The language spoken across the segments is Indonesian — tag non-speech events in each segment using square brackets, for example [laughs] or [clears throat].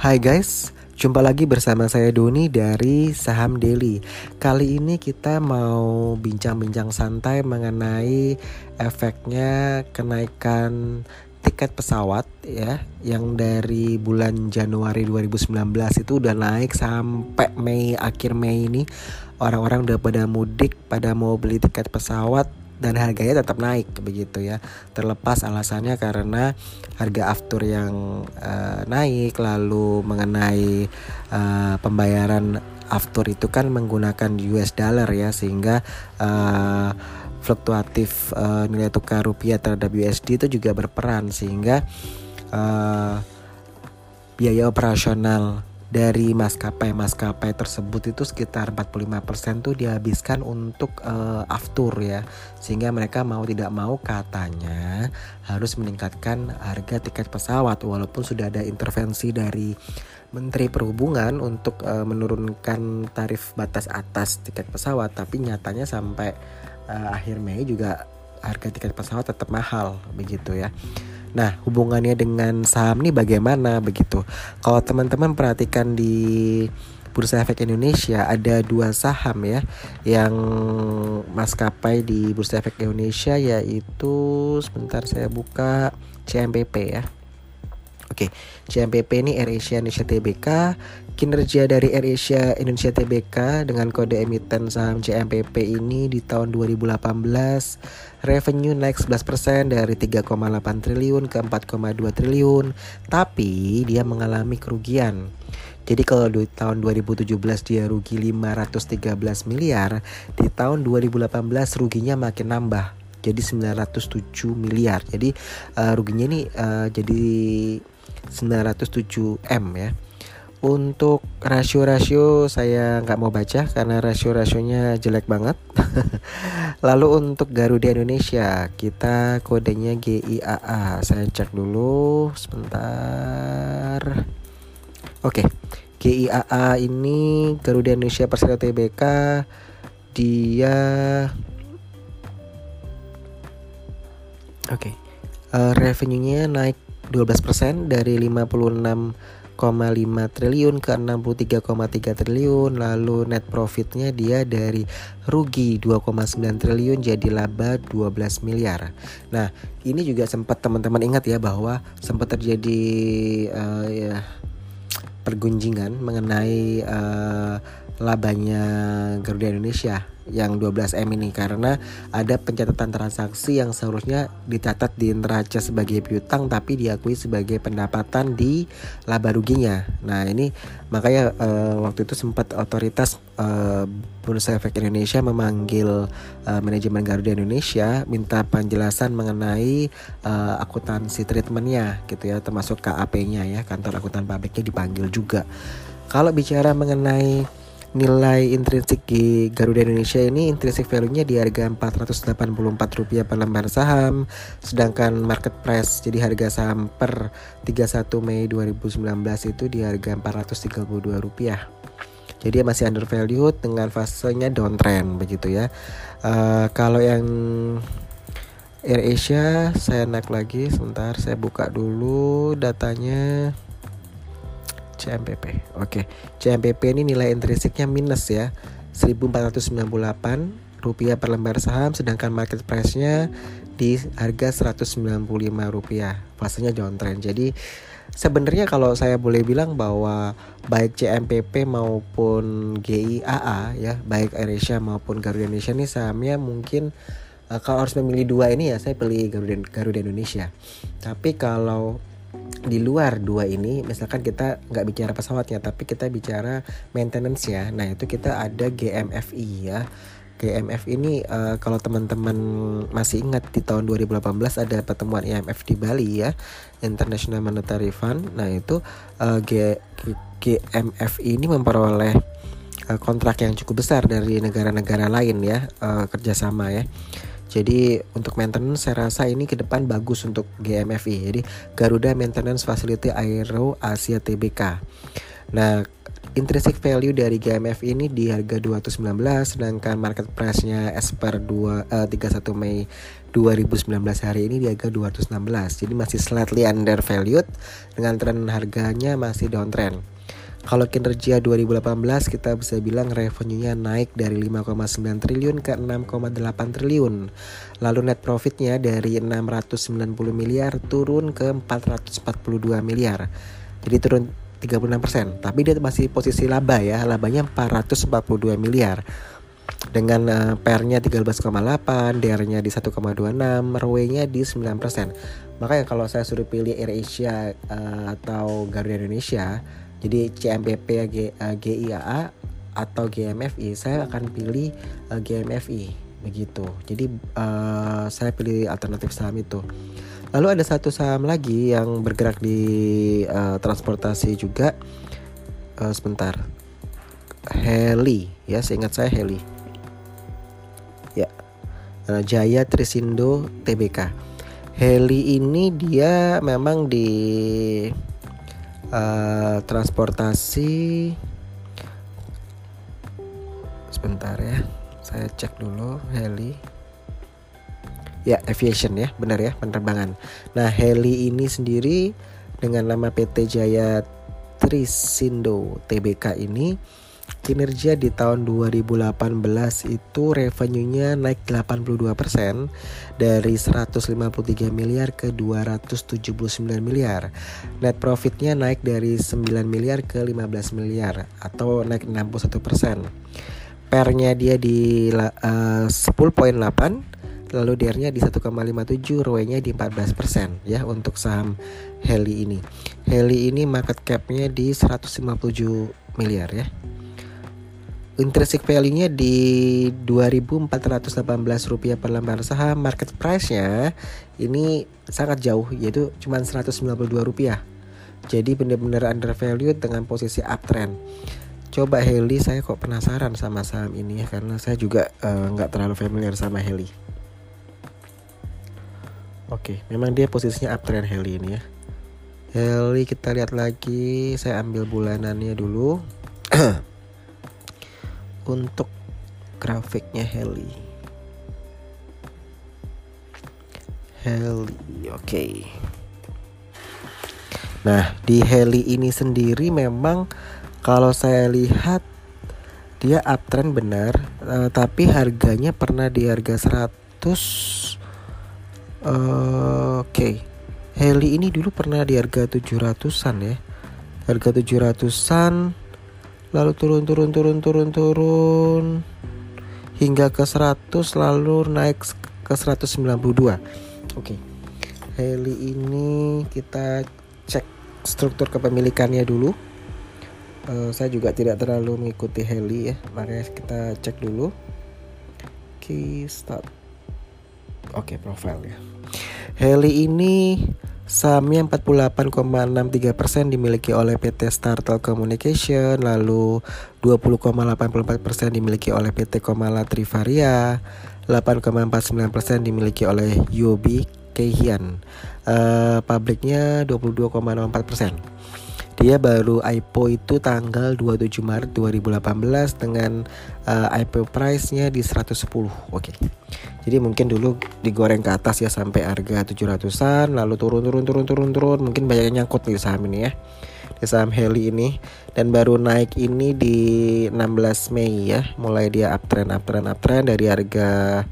Hai guys, jumpa lagi bersama saya Doni dari Saham Daily. Kali ini kita mau bincang-bincang santai mengenai efeknya kenaikan tiket pesawat ya yang dari bulan Januari 2019 itu udah naik sampai Mei akhir Mei ini orang-orang udah pada mudik pada mau beli tiket pesawat dan harganya tetap naik begitu ya. Terlepas alasannya karena harga aftur yang uh, naik lalu mengenai uh, pembayaran aftur itu kan menggunakan US dollar ya sehingga uh, fluktuatif uh, nilai tukar rupiah terhadap USD itu juga berperan sehingga uh, biaya operasional dari maskapai-maskapai tersebut itu sekitar 45% tuh dihabiskan untuk uh, aftur ya. Sehingga mereka mau tidak mau katanya harus meningkatkan harga tiket pesawat walaupun sudah ada intervensi dari Menteri Perhubungan untuk uh, menurunkan tarif batas atas tiket pesawat tapi nyatanya sampai uh, akhir Mei juga harga tiket pesawat tetap mahal begitu ya. Nah, hubungannya dengan saham nih bagaimana begitu? Kalau teman-teman perhatikan di Bursa Efek Indonesia ada dua saham ya yang maskapai di Bursa Efek Indonesia yaitu sebentar saya buka CMPP ya. Oke, CMPP ini AirAsia Indonesia Tbk. Kinerja dari AirAsia Indonesia Tbk dengan kode emiten saham CMPP ini di tahun 2018 revenue naik 11% dari 3,8 triliun ke 4,2 triliun, tapi dia mengalami kerugian. Jadi kalau di tahun 2017 dia rugi 513 miliar, di tahun 2018 ruginya makin nambah jadi 907 miliar. Jadi uh, ruginya ini uh, jadi 907 M ya. Untuk rasio-rasio saya nggak mau baca karena rasio-rasionya jelek banget. [laughs] Lalu untuk Garuda Indonesia kita kodenya GIAA. Saya cek dulu sebentar. Oke, GIAA ini Garuda Indonesia Persero TBK dia Oke. Okay. Uh, revenue-nya naik 12% dari 56,5 triliun ke 63,3 triliun. Lalu net profitnya dia dari rugi 2,9 triliun jadi laba 12 miliar. Nah ini juga sempat teman-teman ingat ya bahwa sempat terjadi uh, ya, pergunjingan mengenai uh, labanya Garuda Indonesia yang 12M ini karena ada pencatatan transaksi yang seharusnya dicatat di neraca sebagai piutang tapi diakui sebagai pendapatan di laba ruginya. Nah, ini makanya uh, waktu itu sempat otoritas uh, Bursa Efek Indonesia memanggil uh, manajemen Garuda Indonesia minta penjelasan mengenai uh, akuntansi treatmentnya gitu ya termasuk KAP-nya ya kantor akuntan pabriknya dipanggil juga. Kalau bicara mengenai nilai intrinsik di Garuda Indonesia ini intrinsic value-nya di harga Rp484 per lembar saham sedangkan market price jadi harga saham per 31 Mei 2019 itu di harga Rp432 jadi masih undervalued dengan fasenya downtrend begitu ya. Uh, kalau yang Air Asia saya naik lagi sebentar saya buka dulu datanya CMPP. Oke, CMPP ini nilai intrinsiknya minus ya, 1498 rupiah per lembar saham sedangkan market price-nya di harga 195 rupiah. Fasenya downtrend. Jadi sebenarnya kalau saya boleh bilang bahwa baik CMPP maupun GIAA ya, baik AirAsia maupun Garuda Indonesia ini sahamnya mungkin uh, kalau harus memilih dua ini ya saya pilih Garuda Indonesia. Tapi kalau di luar dua ini misalkan kita nggak bicara pesawatnya tapi kita bicara maintenance ya. Nah itu kita ada GMFI ya. GMF ini uh, kalau teman-teman masih ingat di tahun 2018 ada pertemuan IMF di Bali ya International Monetary Fund. Nah itu uh, G GMF ini memperoleh uh, kontrak yang cukup besar dari negara-negara lain ya uh, kerjasama ya jadi untuk maintenance saya rasa ini ke depan bagus untuk GMFI. Jadi Garuda Maintenance Facility Aero Asia Tbk. Nah, intrinsic value dari GMF ini di harga 219 sedangkan market price-nya as per 2 uh, 31 Mei 2019 hari ini di harga 216. Jadi masih slightly undervalued dengan tren harganya masih downtrend. Kalau kinerja 2018 kita bisa bilang revenue-nya naik dari 5,9 triliun ke 6,8 triliun. Lalu net profitnya dari 690 miliar turun ke 442 miliar. Jadi turun 36%, tapi dia masih posisi laba ya, labanya 442 miliar. Dengan PR-nya 13,8, DR-nya di 1,26, ROE-nya di 9%. Makanya kalau saya suruh pilih AirAsia uh, atau Garuda Indonesia, jadi uh, GIAA atau GMFI, saya akan pilih uh, GMFI begitu. Jadi uh, saya pilih alternatif saham itu. Lalu ada satu saham lagi yang bergerak di uh, transportasi juga. Uh, sebentar. Heli, ya, seingat saya Heli. Ya. Uh, Jaya Trisindo TBK. Heli ini dia memang di uh, transportasi sebentar ya. Saya cek dulu Heli ya aviation ya benar ya penerbangan nah heli ini sendiri dengan nama PT Jaya Trisindo TBK ini kinerja di tahun 2018 itu revenue-nya naik 82% dari 153 miliar ke 279 miliar. Net profitnya naik dari 9 miliar ke 15 miliar atau naik 61%. Pernya dia di uh, 10.8 lalu DR-nya di 1,57, ROE-nya di 14% ya untuk saham Heli ini. Heli ini market cap-nya di 157 miliar ya. Intrinsic value-nya di 2.418 rupiah per lembar saham, market price-nya ini sangat jauh yaitu cuma 192 rupiah. Jadi benar-benar undervalued dengan posisi uptrend. Coba Heli saya kok penasaran sama saham ini ya karena saya juga eh, nggak uh, terlalu familiar sama Heli. Oke, memang dia posisinya uptrend Heli ini ya. Heli kita lihat lagi, saya ambil bulanannya dulu. [clears throat] Untuk grafiknya Heli. Heli, oke. Okay. Nah, di Heli ini sendiri memang kalau saya lihat dia uptrend benar, uh, tapi harganya pernah di harga 100 Oke okay. Heli ini dulu pernah di harga 700an ya Harga 700an Lalu turun turun turun turun turun. Hingga ke 100 lalu naik ke 192 Oke. Okay. Heli ini kita cek struktur kepemilikannya dulu. Uh, Saya juga tidak terlalu mengikuti Heli ya. Makanya kita cek dulu. Oke okay, start. Oke, okay, profile ya. Heli ini sahamnya 48,63% dimiliki oleh PT Startel Communication, lalu 20,84% dimiliki oleh PT Komala Trivaria, 8,49% dimiliki oleh Yobi Keihian. Uh, pabriknya 22,04%. Dia baru IPO itu tanggal 27 Maret 2018 dengan uh, IPO price-nya di 110. Oke. Okay. Jadi mungkin dulu digoreng ke atas ya sampai harga 700-an lalu turun turun turun turun turun mungkin banyak yang nyangkut nih saham ini ya. Di saham Heli ini dan baru naik ini di 16 Mei ya. Mulai dia uptrend uptrend uptrend dari harga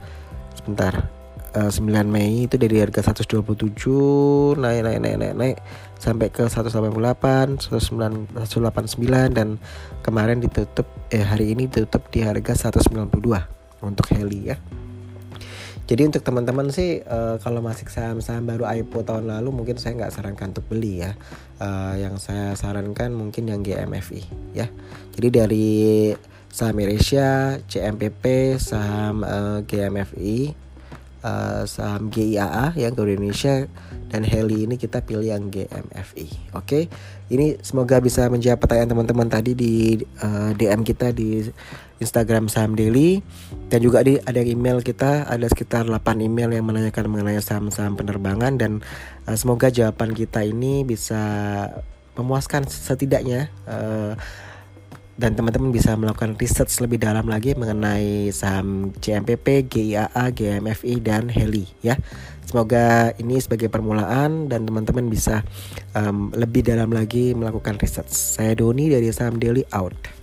sebentar 9 eh, Mei itu dari harga 127 naik naik naik naik naik sampai ke 188, 189 dan kemarin ditutup eh hari ini ditutup di harga 192 untuk Heli ya. Jadi untuk teman-teman sih uh, kalau masih saham-saham baru IPO tahun lalu mungkin saya nggak sarankan untuk beli ya. Uh, yang saya sarankan mungkin yang GMFI ya. Jadi dari saham Indonesia, CMPP, saham uh, GMFI uh, saham GIAA yang ke Indonesia dan Heli ini kita pilih yang GMFI. Oke, okay? ini semoga bisa menjawab pertanyaan teman-teman tadi di uh, eh, DM kita di Instagram saham daily dan juga di ada email kita ada sekitar 8 email yang menanyakan mengenai saham-saham penerbangan dan uh, semoga jawaban kita ini bisa memuaskan setidaknya uh, dan teman-teman bisa melakukan research lebih dalam lagi mengenai saham CMPP, GIAA, GMFI dan Heli ya. Semoga ini sebagai permulaan dan teman-teman bisa um, lebih dalam lagi melakukan research. Saya Doni dari Saham Daily out.